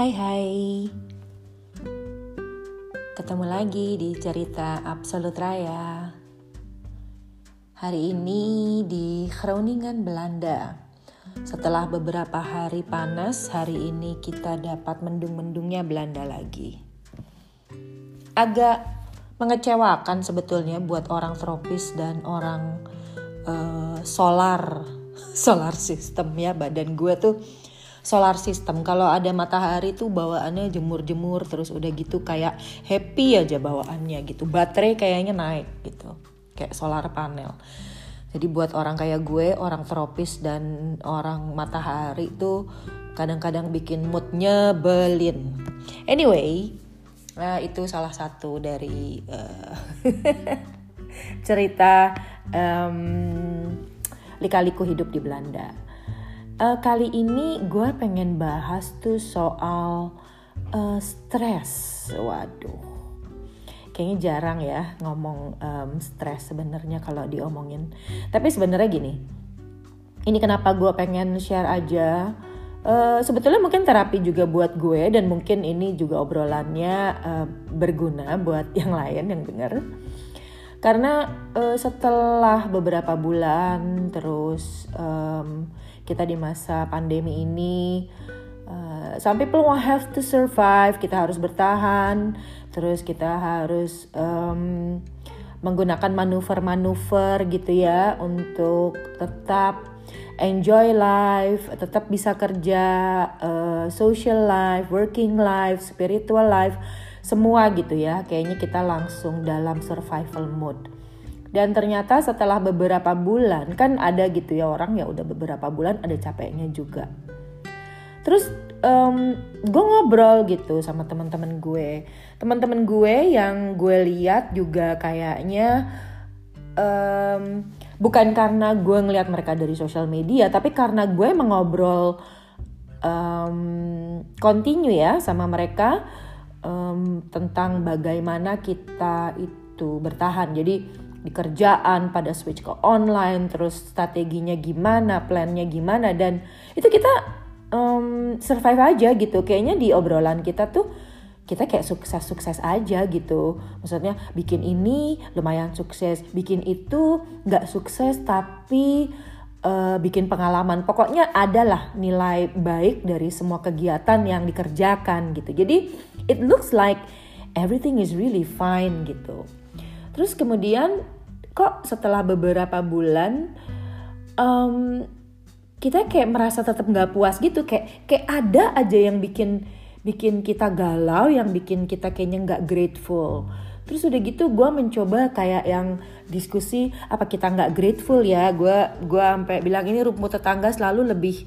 Hai hai. Ketemu lagi di cerita Absolut Raya. Hari ini di Groningen Belanda. Setelah beberapa hari panas Hari ini kita dapat mendung-mendungnya Belanda lagi. Agak mengecewakan sebetulnya buat orang tropis dan orang uh, solar. Solar system ya badan gue tuh solar system. Kalau ada matahari tuh bawaannya jemur-jemur terus udah gitu kayak happy aja bawaannya gitu. Baterai kayaknya naik gitu kayak solar panel. Jadi buat orang kayak gue orang tropis dan orang matahari tuh kadang-kadang bikin moodnya belin anyway nah itu salah satu dari uh, cerita um, lika-liku hidup di Belanda. Uh, kali ini gue pengen bahas tuh soal uh, stres. Waduh, kayaknya jarang ya ngomong um, stres sebenarnya kalau diomongin. Tapi sebenarnya gini, ini kenapa gue pengen share aja. Uh, sebetulnya mungkin terapi juga buat gue dan mungkin ini juga obrolannya uh, berguna buat yang lain yang denger karena uh, setelah beberapa bulan terus um, kita di masa pandemi ini uh, some people have to survive. Kita harus bertahan terus kita harus um, menggunakan manuver-manuver gitu ya untuk tetap enjoy life, tetap bisa kerja, uh, social life, working life, spiritual life semua gitu ya. Kayaknya kita langsung dalam survival mode dan ternyata setelah beberapa bulan kan ada gitu ya orang ya udah beberapa bulan ada capeknya juga terus um, gue ngobrol gitu sama teman-teman gue teman-teman gue yang gue lihat juga kayaknya um, bukan karena gue ngelihat mereka dari sosial media tapi karena gue mengobrol um, continue ya sama mereka um, tentang bagaimana kita itu bertahan. Jadi di kerjaan pada switch ke online, terus strateginya gimana, plannya gimana, dan itu kita um, survive aja gitu. Kayaknya di obrolan kita tuh kita kayak sukses-sukses aja gitu. Maksudnya bikin ini lumayan sukses, bikin itu nggak sukses tapi uh, bikin pengalaman. Pokoknya adalah nilai baik dari semua kegiatan yang dikerjakan gitu. Jadi it looks like everything is really fine gitu. Terus kemudian kok setelah beberapa bulan um, kita kayak merasa tetap nggak puas gitu. Kayak kayak ada aja yang bikin bikin kita galau yang bikin kita kayaknya nggak grateful. Terus udah gitu gue mencoba kayak yang diskusi apa kita nggak grateful ya? Gue gue sampai bilang ini rumput tetangga selalu lebih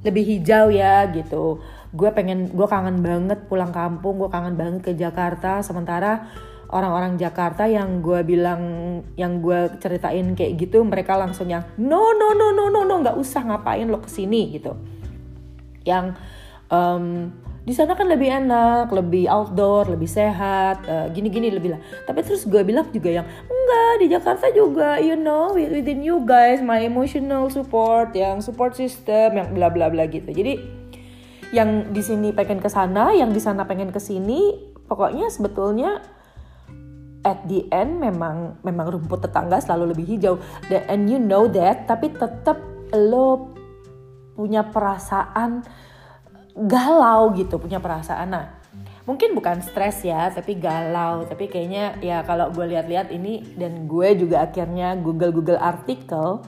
lebih hijau ya gitu. Gue pengen gue kangen banget pulang kampung gue kangen banget ke Jakarta. Sementara orang-orang Jakarta yang gue bilang yang gue ceritain kayak gitu mereka langsung yang no no no no no no nggak usah ngapain lo ke sini gitu yang um, di sana kan lebih enak, lebih outdoor, lebih sehat, uh, gini-gini lebih lah. Tapi terus gue bilang juga yang enggak di Jakarta juga, you know, within you guys, my emotional support, yang support system, yang bla bla bla gitu. Jadi yang di sini pengen ke sana, yang di sana pengen ke sini, pokoknya sebetulnya at the end memang memang rumput tetangga selalu lebih hijau. And you know that, tapi tetap lo punya perasaan galau gitu, punya perasaan. Nah, mungkin bukan stres ya, tapi galau. Tapi kayaknya ya kalau gue lihat-lihat ini dan gue juga akhirnya google-google artikel,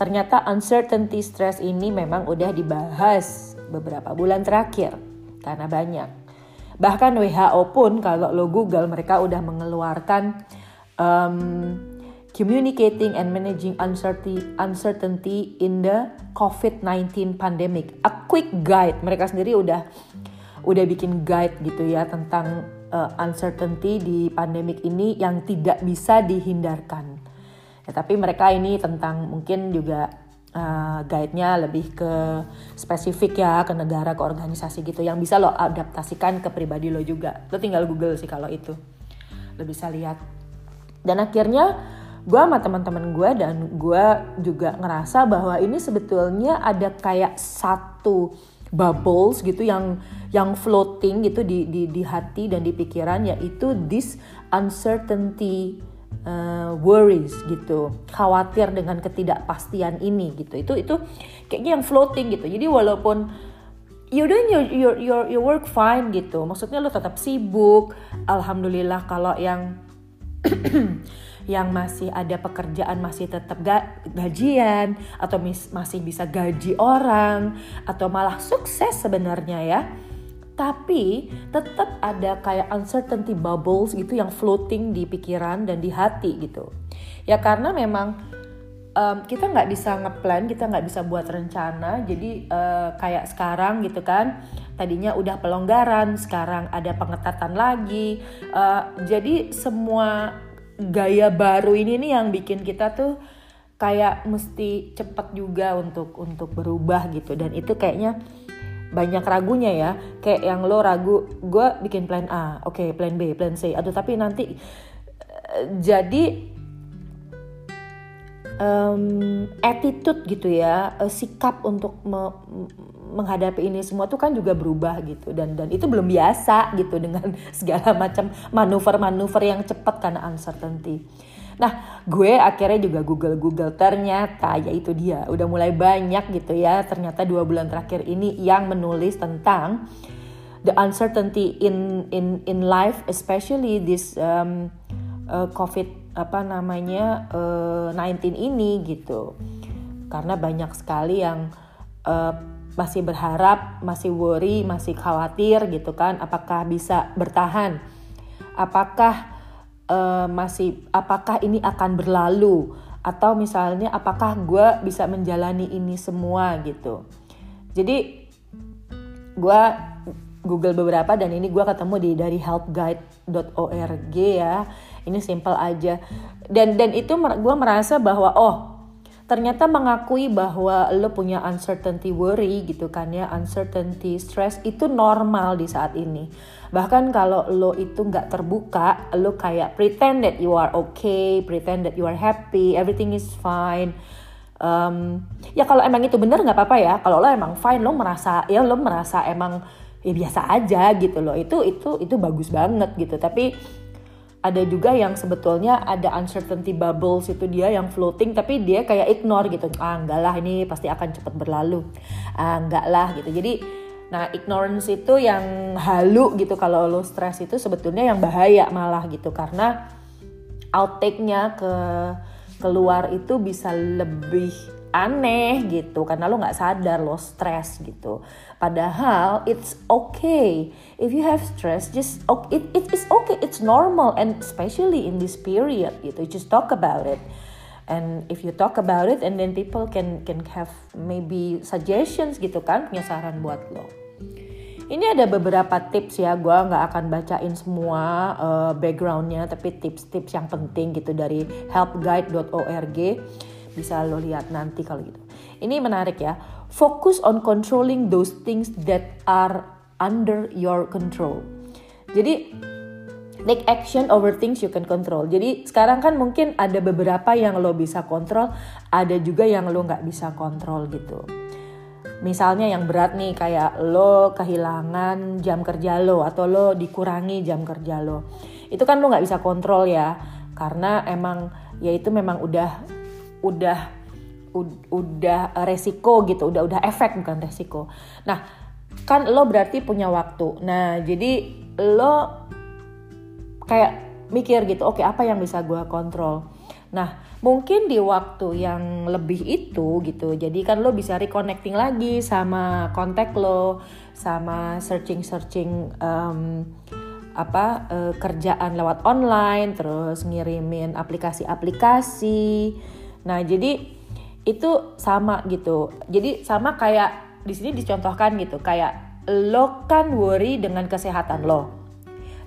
ternyata uncertainty stress ini memang udah dibahas beberapa bulan terakhir karena banyak. Bahkan WHO pun kalau lo Google mereka udah mengeluarkan um, communicating and managing uncertainty, uncertainty in the COVID-19 pandemic. A quick guide. Mereka sendiri udah udah bikin guide gitu ya tentang uh, uncertainty di pandemic ini yang tidak bisa dihindarkan. Ya, tapi mereka ini tentang mungkin juga uh, guide-nya lebih ke spesifik ya ke negara ke organisasi gitu yang bisa lo adaptasikan ke pribadi lo juga. Lo tinggal google sih kalau itu. Lo bisa lihat. Dan akhirnya gue sama teman-teman gue dan gue juga ngerasa bahwa ini sebetulnya ada kayak satu bubbles gitu yang yang floating gitu di di di hati dan di pikiran yaitu this uncertainty uh, worries gitu khawatir dengan ketidakpastian ini gitu. Itu itu kayaknya yang floating gitu. Jadi walaupun you doing your your your your work fine gitu. Maksudnya lo tetap sibuk. Alhamdulillah kalau yang yang masih ada pekerjaan masih tetap ga, gajian atau mis, masih bisa gaji orang atau malah sukses sebenarnya ya tapi tetap ada kayak uncertainty bubbles gitu yang floating di pikiran dan di hati gitu. Ya karena memang um, kita nggak bisa ngeplan kita nggak bisa buat rencana. Jadi uh, kayak sekarang gitu kan tadinya udah pelonggaran sekarang ada pengetatan lagi. Uh, jadi semua gaya baru ini nih yang bikin kita tuh kayak mesti cepat juga untuk untuk berubah gitu. Dan itu kayaknya banyak ragunya ya. Kayak yang lo ragu gue bikin plan A. Oke okay, plan B plan C. Aduh tapi nanti uh, jadi um, attitude gitu ya uh, sikap untuk me menghadapi ini semua tuh kan juga berubah gitu. Dan dan itu belum biasa gitu dengan segala macam manuver-manuver yang cepat karena uncertainty. Nah, gue akhirnya juga Google-Google ternyata ya itu dia udah mulai banyak gitu ya. Ternyata dua bulan terakhir ini yang menulis tentang the uncertainty in in in life, especially this um, uh, COVID apa namanya uh, 19 ini gitu. Karena banyak sekali yang uh, masih berharap, masih worry, masih khawatir gitu kan, apakah bisa bertahan, apakah uh, masih apakah ini akan berlalu? Atau misalnya apakah gue bisa menjalani ini semua gitu. Jadi gue Google beberapa dan ini gue ketemu di dari helpguide.org ya. Ini simple aja. Dan dan itu gue merasa bahwa oh ternyata mengakui bahwa lo punya uncertainty worry gitu kan ya uncertainty stress itu normal di saat ini. Bahkan kalau lo itu nggak terbuka lo kayak pretend that you are okay pretend that you are happy everything is fine. Um, ya kalau emang itu bener nggak apa-apa ya kalau lo emang fine lo merasa ya lo merasa emang ya biasa aja gitu loh itu itu itu bagus banget gitu. Tapi ada juga yang sebetulnya ada uncertainty bubbles itu dia yang floating tapi dia kayak ignore gitu. Ah enggak lah ini pasti akan cepat berlalu. Ah enggak lah gitu. Jadi nah ignorance itu yang halu gitu kalau lo stres itu sebetulnya yang bahaya malah gitu. Karena outtake-nya ke keluar itu bisa lebih aneh gitu karena lo nggak sadar lo stres gitu. Padahal it's okay. If you have stress just it, it is okay. It's normal and especially in this period gitu. Just talk about it. And if you talk about it and then people can can have maybe suggestions gitu kan punya saran buat lo. Ini ada beberapa tips ya gue nggak akan bacain semua uh, backgroundnya tapi tips-tips yang penting gitu dari helpguide.org bisa lo lihat nanti kalau gitu. Ini menarik ya. Focus on controlling those things that are under your control. Jadi take action over things you can control. Jadi sekarang kan mungkin ada beberapa yang lo bisa kontrol, ada juga yang lo nggak bisa kontrol gitu. Misalnya yang berat nih kayak lo kehilangan jam kerja lo atau lo dikurangi jam kerja lo. Itu kan lo nggak bisa kontrol ya, karena emang ya itu memang udah udah udah resiko gitu, udah udah efek bukan resiko. Nah, kan lo berarti punya waktu. Nah, jadi lo kayak mikir gitu, oke okay, apa yang bisa gue kontrol? Nah, mungkin di waktu yang lebih itu gitu, jadi kan lo bisa reconnecting lagi sama kontak lo, sama searching-searching um, apa uh, kerjaan lewat online, terus ngirimin aplikasi-aplikasi Nah, jadi itu sama gitu. Jadi sama kayak di sini dicontohkan gitu, kayak lo kan worry dengan kesehatan lo.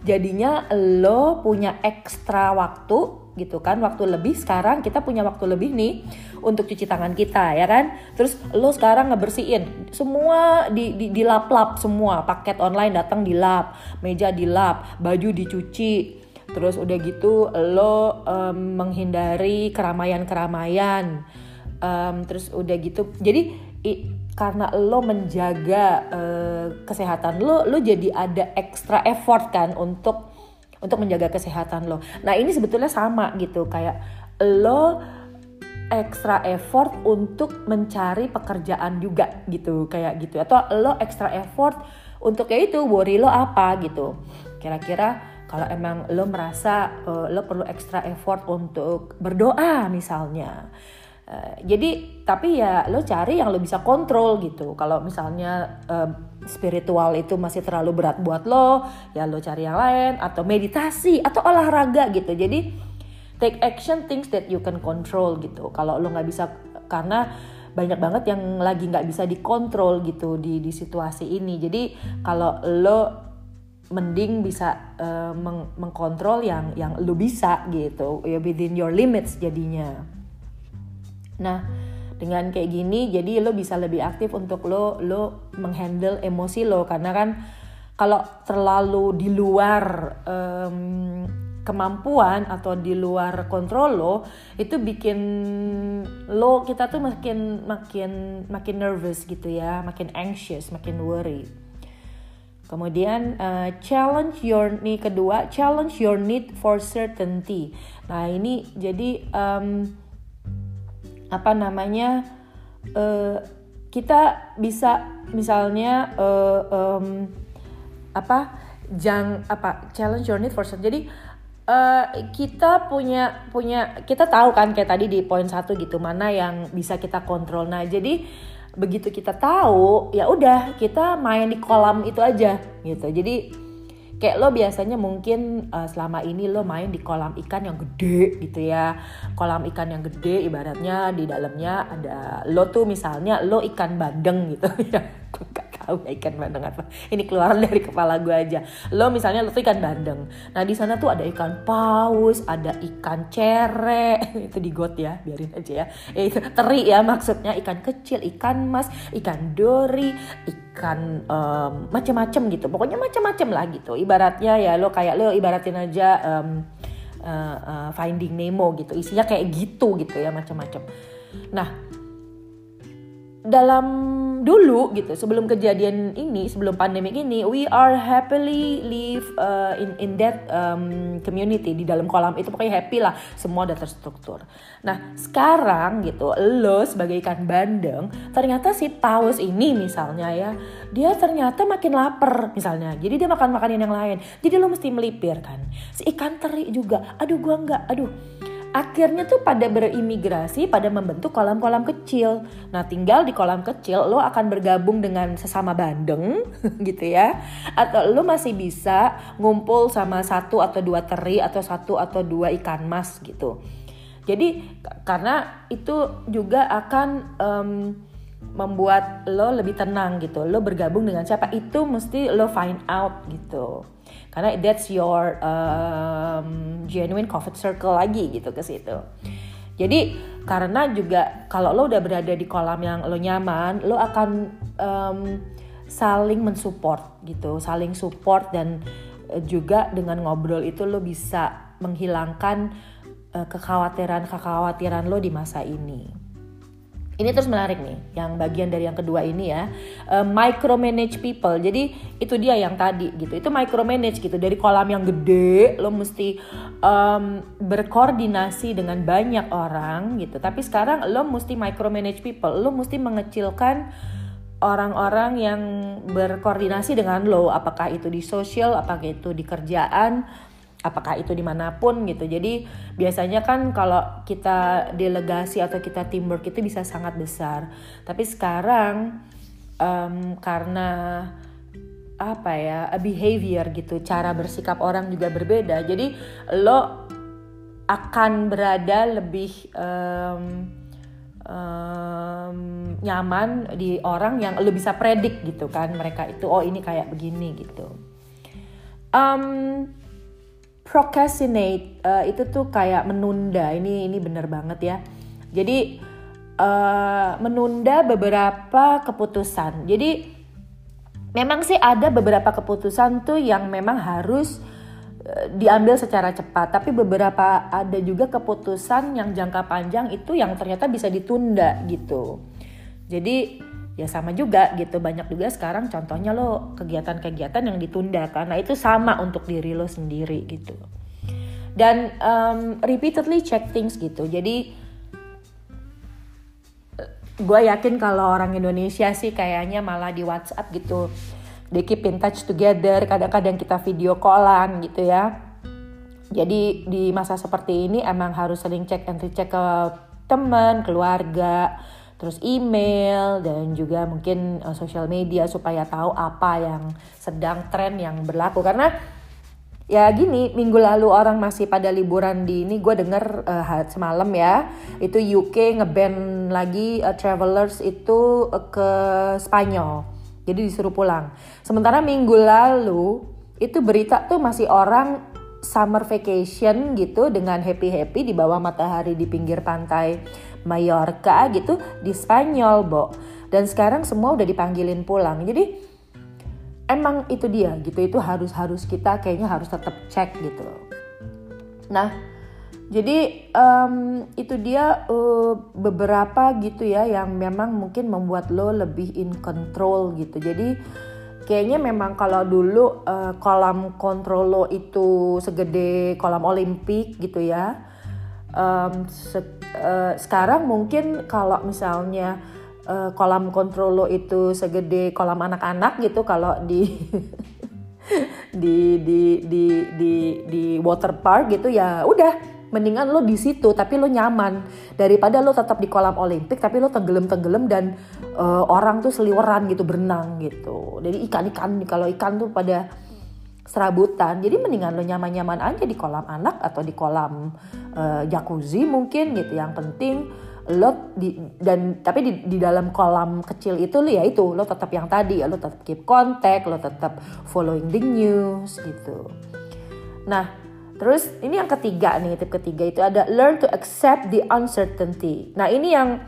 Jadinya lo punya ekstra waktu gitu kan waktu lebih sekarang kita punya waktu lebih nih untuk cuci tangan kita ya kan terus lo sekarang ngebersihin semua di di, di lap lap semua paket online datang di lap meja di lap baju dicuci terus udah gitu lo um, menghindari keramaian-keramaian. Um, terus udah gitu jadi i, karena lo menjaga uh, kesehatan lo, lo jadi ada extra effort kan untuk untuk menjaga kesehatan lo. Nah ini sebetulnya sama gitu kayak lo extra effort untuk mencari pekerjaan juga gitu kayak gitu. Atau lo extra effort untuk kayak itu worry lo apa gitu. Kira-kira kalau emang lo merasa uh, lo perlu extra effort untuk berdoa misalnya. Uh, jadi tapi ya lo cari yang lo bisa kontrol gitu. Kalau misalnya uh, spiritual itu masih terlalu berat buat lo ya lo cari yang lain atau meditasi atau olahraga gitu. Jadi take action things that you can control gitu. Kalau lo nggak bisa karena banyak banget yang lagi nggak bisa dikontrol gitu di di situasi ini. Jadi kalau lo mending bisa uh, meng mengkontrol yang yang lo bisa gitu ya within your limits jadinya. Nah dengan kayak gini jadi lo bisa lebih aktif untuk lo lo menghandle emosi lo. Karena kan kalau terlalu di luar um, kemampuan atau di luar kontrol lo itu bikin lo kita tuh makin makin makin nervous gitu ya makin anxious makin worry kemudian uh, challenge your nih kedua challenge your need for certainty. Nah ini jadi um, apa namanya uh, kita bisa misalnya uh, um, apa jang apa challenge your need for certainty jadi uh, kita punya punya kita tahu kan kayak tadi di poin satu gitu mana yang bisa kita kontrol. Nah jadi begitu kita tahu ya udah kita main di kolam itu aja gitu. Jadi kayak lo biasanya mungkin uh, selama ini lo main di kolam ikan yang gede gitu ya. Kolam ikan yang gede ibaratnya di dalamnya ada lo tuh misalnya lo ikan bandeng gitu. Ya tahu ya ikan bandeng apa ini keluar dari kepala gue aja. Lo misalnya lo tuh ikan bandeng. Nah di sana tuh ada ikan paus ada ikan cere itu di got ya biarin aja ya. Itu teri ya maksudnya. Ikan kecil ikan mas ikan dori ikan um, macam-macam gitu. Pokoknya macam-macam lah gitu. Ibaratnya ya lo kayak lo ibaratin aja um, uh, uh, Finding Nemo gitu. Isinya kayak gitu gitu ya macam-macam nah dalam dulu gitu sebelum kejadian ini sebelum pandemi ini we are happily live uh, in in that um, community di dalam kolam. Itu pokoknya happy lah semua udah terstruktur. Nah sekarang gitu lo sebagai ikan bandeng ternyata si paus ini misalnya ya dia ternyata makin lapar misalnya. Jadi dia makan makanan yang lain. Jadi lo mesti melipir kan. Si ikan teri juga aduh gua nggak aduh akhirnya tuh pada berimigrasi pada membentuk kolam-kolam kecil. Nah, tinggal di kolam kecil lo akan bergabung dengan sesama bandeng gitu ya. Atau lo masih bisa ngumpul sama satu atau dua teri atau satu atau dua ikan mas gitu. Jadi karena itu juga akan um, membuat lo lebih tenang gitu. Lo bergabung dengan siapa itu mesti lo find out gitu. Karena that's your um, genuine comfort circle lagi gitu ke situ. Jadi karena juga kalau lo udah berada di kolam yang lo nyaman lo akan um, saling mensupport gitu. Saling support dan uh, juga dengan ngobrol itu lo bisa menghilangkan uh, kekhawatiran-kekhawatiran lo di masa ini ini terus menarik nih, yang bagian dari yang kedua ini ya, uh, micromanage people. Jadi itu dia yang tadi gitu, itu micromanage gitu. Dari kolam yang gede, lo mesti um, berkoordinasi dengan banyak orang gitu. Tapi sekarang lo mesti micromanage people, lo mesti mengecilkan orang-orang yang berkoordinasi dengan lo, apakah itu di sosial, apakah itu di kerjaan apakah itu di mana pun gitu. Jadi biasanya kan kalau kita delegasi atau kita teamwork itu bisa sangat besar. Tapi sekarang um, karena apa ya behavior gitu cara bersikap orang juga berbeda. Jadi lo akan berada lebih um, um, nyaman di orang yang lo bisa predik gitu kan. Mereka itu oh ini kayak begini gitu. Um, procrastinate uh, itu tuh kayak menunda. Ini ini bener banget ya. Jadi uh, menunda beberapa keputusan. Jadi memang sih ada beberapa keputusan tuh yang memang harus uh, diambil secara cepat. Tapi beberapa ada juga keputusan yang jangka panjang itu yang ternyata bisa ditunda gitu. Jadi ya sama juga gitu banyak juga sekarang contohnya lo kegiatan-kegiatan yang ditunda karena itu sama untuk diri lo sendiri gitu. Dan um, repeatedly check things gitu. Jadi gue yakin kalau orang Indonesia sih kayaknya malah di WhatsApp gitu. They keep in touch together kadang-kadang kita video callan gitu ya. Jadi di masa seperti ini emang harus sering cek and recheck ke teman keluarga terus email dan juga mungkin uh, sosial media supaya tahu apa yang sedang tren yang berlaku. Karena ya gini minggu lalu orang masih pada liburan di ini gue denger uh, semalam ya itu UK ngeban lagi uh, travelers itu uh, ke Spanyol. Jadi disuruh pulang. Sementara minggu lalu itu berita tuh masih orang summer vacation gitu dengan happy happy di bawah matahari di pinggir pantai Mallorca gitu di Spanyol, Bo. Dan sekarang semua udah dipanggilin pulang. Jadi emang itu dia gitu. Itu harus harus kita kayaknya harus tetap cek gitu. Nah, jadi um, itu dia uh, beberapa gitu ya yang memang mungkin membuat lo lebih in control gitu. Jadi kayaknya memang kalau dulu uh, kolam kontrol lo itu segede kolam olimpik gitu ya um, se uh, sekarang mungkin kalau misalnya uh, kolam lo itu segede kolam anak-anak gitu kalau di di di di di di water park gitu ya udah mendingan lo di situ tapi lo nyaman. Daripada lo tetap di kolam olimpik tapi lo tenggelam tenggelam dan uh, orang tuh seliweran gitu berenang gitu. Jadi ikan ikan kalau ikan tuh pada serabutan. Jadi mendingan lo nyaman-nyaman aja di kolam anak atau di kolam uh, jacuzzi mungkin gitu. Yang penting lo di dan tapi di, di dalam kolam kecil itu lo ya itu lo tetap yang tadi ya lo tetap keep contact, lo tetap following the news gitu. Nah, terus ini yang ketiga nih, tip ketiga itu ada learn to accept the uncertainty. Nah, ini yang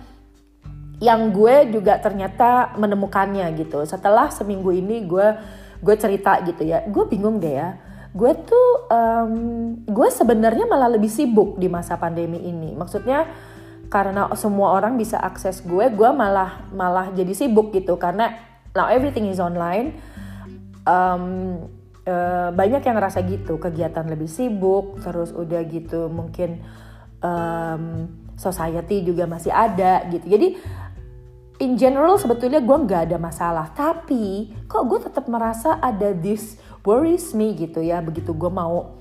yang gue juga ternyata menemukannya gitu. Setelah seminggu ini gue gue cerita gitu ya. Gue bingung deh ya. Gue tuh um, gue sebenarnya malah lebih sibuk di masa pandemi ini. Maksudnya karena semua orang bisa akses gue gue malah malah jadi sibuk gitu. Karena now everything is online. Um, uh, banyak yang ngerasa gitu. Kegiatan lebih sibuk terus udah gitu mungkin um, society juga masih ada gitu. Jadi in general sebetulnya gue nggak ada masalah. Tapi kok gue tetap merasa ada this worries me gitu ya. Begitu gue mau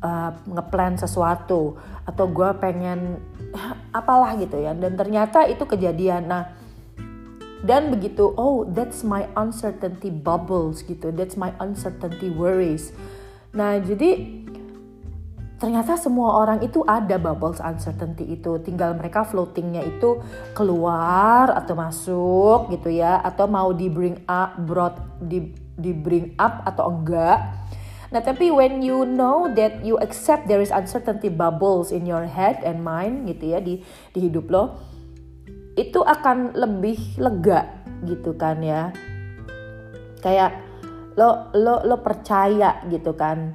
uh, ngeplan sesuatu atau gue pengen apalah gitu ya. Dan ternyata itu kejadian. Nah dan begitu oh that's my uncertainty bubbles gitu. That's my uncertainty worries. Nah jadi ternyata semua orang itu ada bubbles uncertainty itu. Tinggal mereka floatingnya itu keluar atau masuk gitu ya. Atau mau di bring up brought di di bring up atau enggak. Nah tapi when you know that you accept there is uncertainty bubbles in your head and mind gitu ya di di hidup lo itu akan lebih lega gitu kan ya. Kayak lo lo lo percaya gitu kan.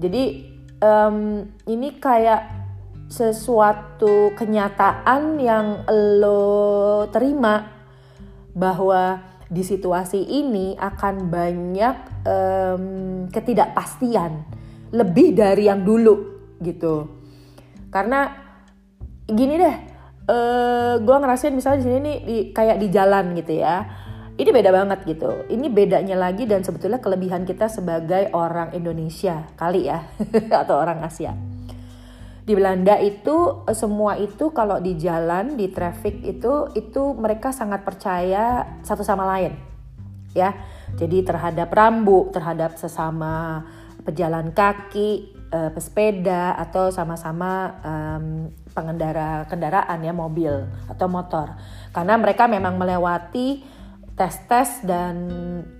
Jadi um, ini kayak sesuatu kenyataan yang lo terima bahwa di situasi ini akan banyak um, ketidakpastian lebih dari yang dulu gitu. Karena gini deh uh, eh, gue ngerasain misalnya di sini nih di, kayak di jalan gitu ya ini beda banget gitu. Ini bedanya lagi dan sebetulnya kelebihan kita sebagai orang Indonesia kali ya atau orang Asia. Di Belanda itu eh, semua itu kalau di jalan di traffic itu itu mereka sangat percaya satu sama lain. Ya. Jadi terhadap rambu, terhadap sesama pejalan kaki, uh, pesepeda atau sama-sama um, pengendara kendaraan ya mobil atau motor. Karena mereka memang melewati tes-tes dan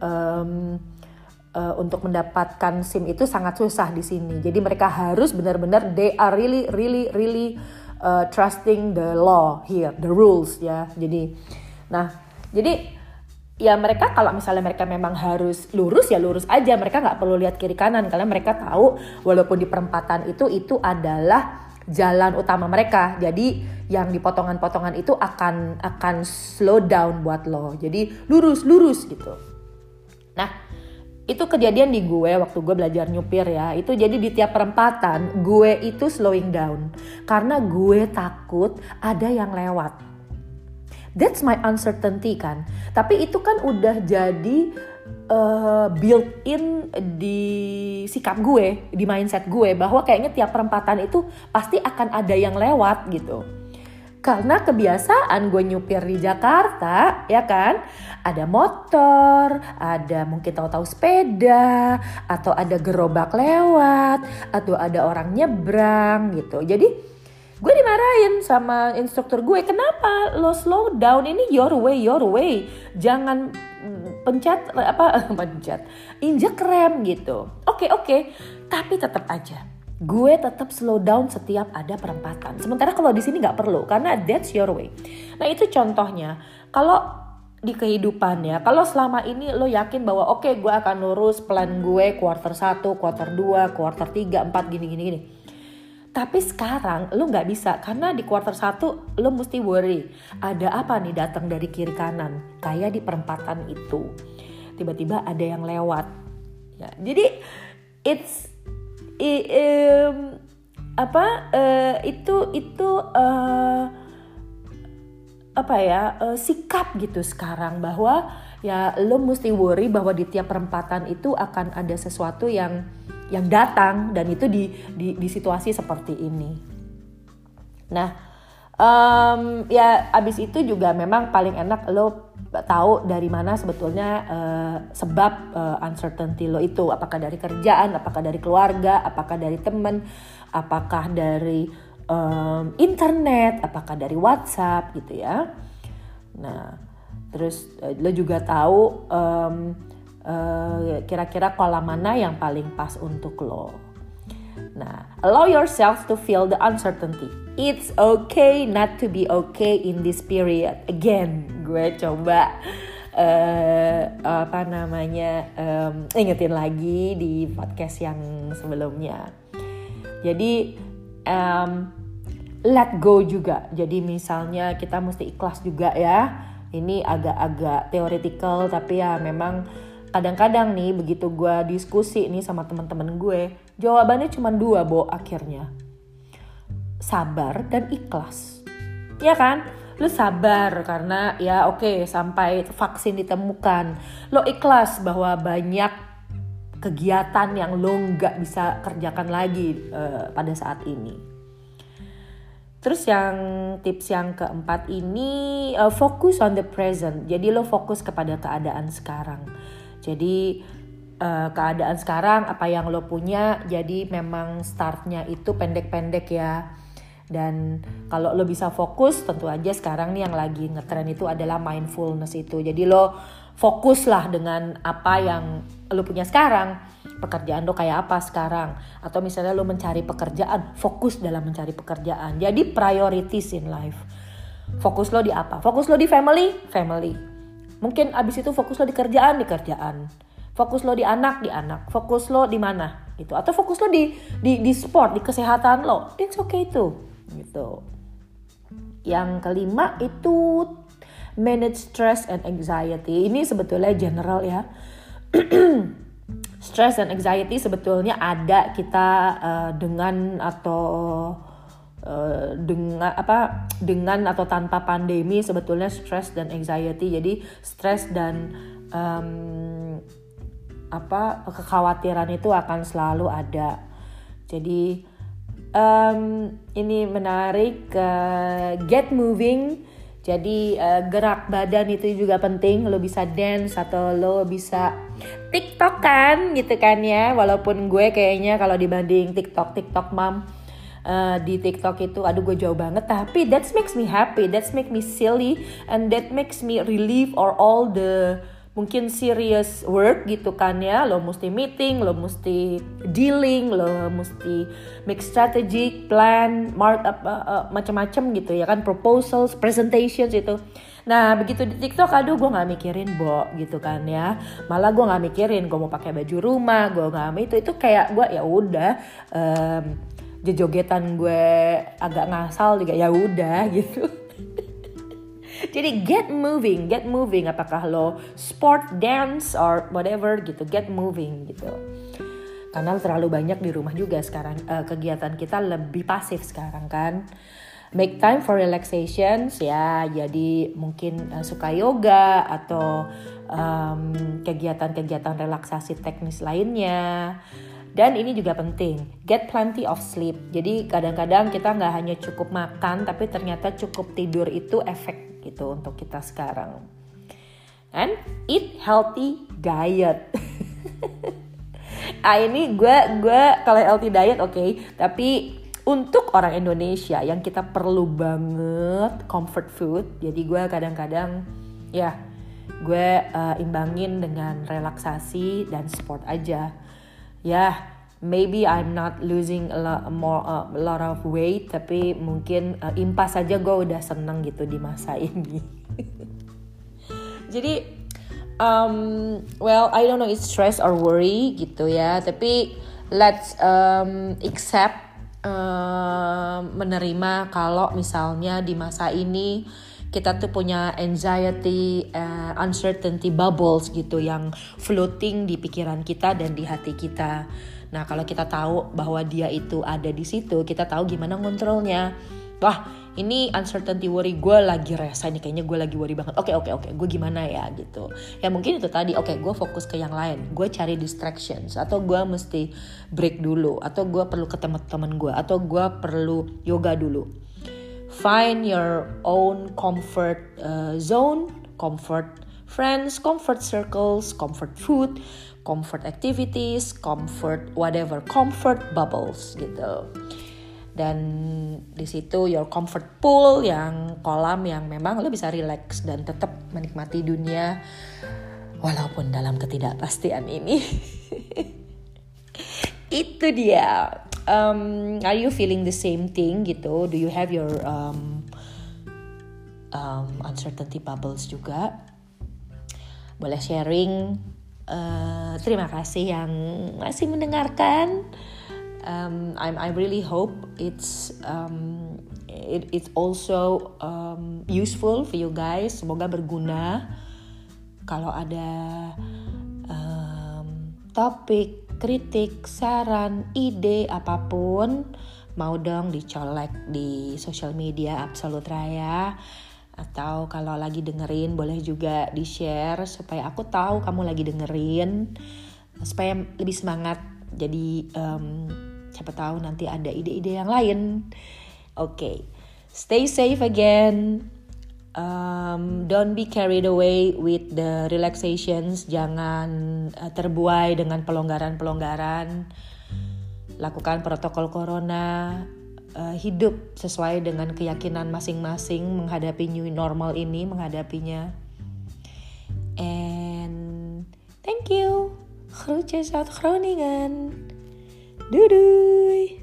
um, uh, untuk mendapatkan SIM itu sangat susah di sini. Jadi mereka harus benar-benar they are really really really uh, trusting the law here, the rules ya. Jadi nah, jadi ya mereka kalau misalnya mereka memang harus lurus ya lurus aja mereka nggak perlu lihat kiri kanan karena mereka tahu walaupun di perempatan itu itu adalah jalan utama mereka. Jadi yang di potongan-potongan itu akan akan slow down buat lo. Jadi lurus lurus gitu. Nah itu kejadian di gue waktu gue belajar nyupir ya itu jadi di tiap perempatan gue itu slowing down karena gue takut ada yang lewat that's my uncertainty kan tapi itu kan udah jadi uh, built in di sikap gue di mindset gue bahwa kayaknya tiap perempatan itu pasti akan ada yang lewat gitu. Karena kebiasaan gue nyupir di Jakarta ya kan? Ada motor ada mungkin tahu-tahu sepeda atau ada gerobak lewat atau ada orang nyebrang gitu. Jadi gue dimarahin sama instruktur gue kenapa lo slow down ini your way your way jangan pencet apa pencet injek rem gitu oke okay, oke okay. tapi tetap aja gue tetap slow down setiap ada perempatan. Sementara kalau di sini nggak perlu karena that's your way. Nah itu contohnya. Kalau di kehidupan ya, kalau selama ini lo yakin bahwa oke okay, gue akan lurus plan gue quarter 1, quarter 2, quarter 3, 4 gini gini gini. Tapi sekarang lo nggak bisa karena di quarter 1 lo mesti worry. Ada apa nih datang dari kiri kanan? Kayak di perempatan itu. Tiba-tiba ada yang lewat. Ya, jadi it's i, um, apa uh, itu itu uh, apa ya uh, sikap gitu sekarang bahwa ya lo mesti worry bahwa di tiap perempatan itu akan ada sesuatu yang yang datang dan itu di di, di situasi seperti ini. Nah, um, ya abis itu juga memang paling enak lo tahu dari mana sebetulnya uh, sebab uh, uncertainty lo itu apakah dari kerjaan apakah dari keluarga apakah dari teman apakah dari um, internet apakah dari WhatsApp gitu ya nah terus uh, lo juga tahu um, uh, kira-kira kolam mana yang paling pas untuk lo nah allow yourself to feel the uncertainty It's okay not to be okay in this period. Again, gue coba uh, apa namanya um, ingetin lagi di podcast yang sebelumnya. Jadi um, let go juga. Jadi misalnya kita mesti ikhlas juga ya. Ini agak-agak theoretical tapi ya memang kadang-kadang nih begitu gue diskusi nih sama teman-teman gue, jawabannya cuma dua bo akhirnya sabar dan ikhlas. Ya kan? Lu sabar karena ya oke okay, sampai vaksin ditemukan. Lo ikhlas bahwa banyak kegiatan yang lo nggak bisa kerjakan lagi uh, pada saat ini. Terus yang tips yang keempat ini uh, fokus on the present. Jadi lo fokus kepada keadaan sekarang. Jadi uh, keadaan sekarang apa yang lo punya. Jadi memang startnya itu pendek-pendek ya. Dan kalau lo bisa fokus tentu aja sekarang nih yang lagi ngetren itu adalah mindfulness itu. Jadi lo fokuslah dengan apa yang lo punya sekarang. Pekerjaan lo kayak apa sekarang? Atau misalnya lo mencari pekerjaan fokus dalam mencari pekerjaan. Jadi priorities in life. Fokus lo di apa? Fokus lo di family? Family mungkin abis itu fokus lo di kerjaan di kerjaan fokus lo di anak di anak fokus lo di mana gitu atau fokus lo di di di sport di kesehatan lo it's okay itu gitu. Yang kelima itu manage stress and anxiety. Ini sebetulnya general ya. stress and anxiety sebetulnya ada kita uh, dengan atau uh, dengan apa dengan atau tanpa pandemi sebetulnya stress dan anxiety. Jadi stress dan um, apa kekhawatiran itu akan selalu ada. Jadi um, ini menarik uh, get moving jadi uh, gerak badan itu juga penting lo bisa dance atau lo bisa tiktok kan gitu kan ya walaupun gue kayaknya kalau dibanding tiktok tiktok mam uh, di TikTok itu aduh gue jauh banget. Tapi that makes me happy that makes me silly and that makes me relieve or all the mungkin serious work gitu kan ya. Lo mesti meeting lo mesti dealing lo mesti make strategic plan mark up uh, uh, macam-macam gitu ya kan proposals presentations itu. Nah begitu di TikTok aduh gue nggak mikirin bo gitu kan ya. Malah gue nggak mikirin gue mau pakai baju rumah gue nggak itu itu kayak gue ya udah um, jogetan gue agak ngasal juga ya udah gitu. Jadi get moving get moving. Apakah lo sport dance or whatever gitu get moving gitu. Karena terlalu banyak di rumah juga sekarang uh, kegiatan kita lebih pasif sekarang kan. Make time for relaxation ya. Jadi mungkin uh, suka yoga atau kegiatan-kegiatan um, relaksasi teknis lainnya dan ini juga penting get plenty of sleep. Jadi kadang-kadang kita nggak hanya cukup makan tapi ternyata cukup tidur itu efek gitu untuk kita sekarang. And eat healthy diet. Ah ini gue gue kalau healthy diet oke okay, tapi untuk orang Indonesia yang kita perlu banget comfort food jadi gue kadang-kadang ya gue uh, imbangin dengan relaksasi dan sport aja ya maybe I'm not losing a lot more uh, a lot of weight tapi mungkin uh, impas saja gue udah seneng gitu di masa ini. Jadi um, well I don't know it's stress or worry gitu ya. Tapi let's um, accept uh, menerima kalau misalnya di masa ini kita tuh punya anxiety, uh, uncertainty bubbles gitu yang floating di pikiran kita dan di hati kita. Nah, kalau kita tahu bahwa dia itu ada di situ, kita tahu gimana ngontrolnya. Wah, ini uncertainty worry gue lagi resa nih kayaknya gue lagi worry banget. Oke, okay, oke, okay, oke. Okay. Gue gimana ya gitu. Ya mungkin itu tadi. Oke, gue fokus ke yang lain. Gue cari distractions atau gue mesti break dulu atau gue perlu ketemu teman gue atau gue perlu yoga dulu Find your own comfort uh, zone, comfort friends, comfort circles, comfort food, comfort activities, comfort whatever, comfort bubbles gitu. Dan di situ your comfort pool yang kolam yang memang lo bisa relax dan tetap menikmati dunia walaupun dalam ketidakpastian ini. Itu dia um, are you feeling the same thing gitu? Do you have your um, um, uncertainty bubbles juga? Boleh sharing. Uh, terima kasih yang masih mendengarkan. Um, I'm, I really hope it's um, it, it's also um, useful for you guys. Semoga berguna. Kalau ada um, topik kritik, saran, ide apa pun mau dong dicolek di sosial media Absolut Raya. Atau kalau lagi dengerin boleh juga di share supaya aku tahu kamu lagi dengerin. Supaya lebih semangat. Jadi um, siapa tahu nanti ada ide-ide yang lain. Oke okay. stay safe again um, don't be carried away with the relaxations jangan uh, terbuai dengan pelonggaran-pelonggaran lakukan protokol corona uh, hidup sesuai dengan keyakinan masing-masing menghadapi new normal ini menghadapinya and thank you Groetjes uit Groningen. Doei!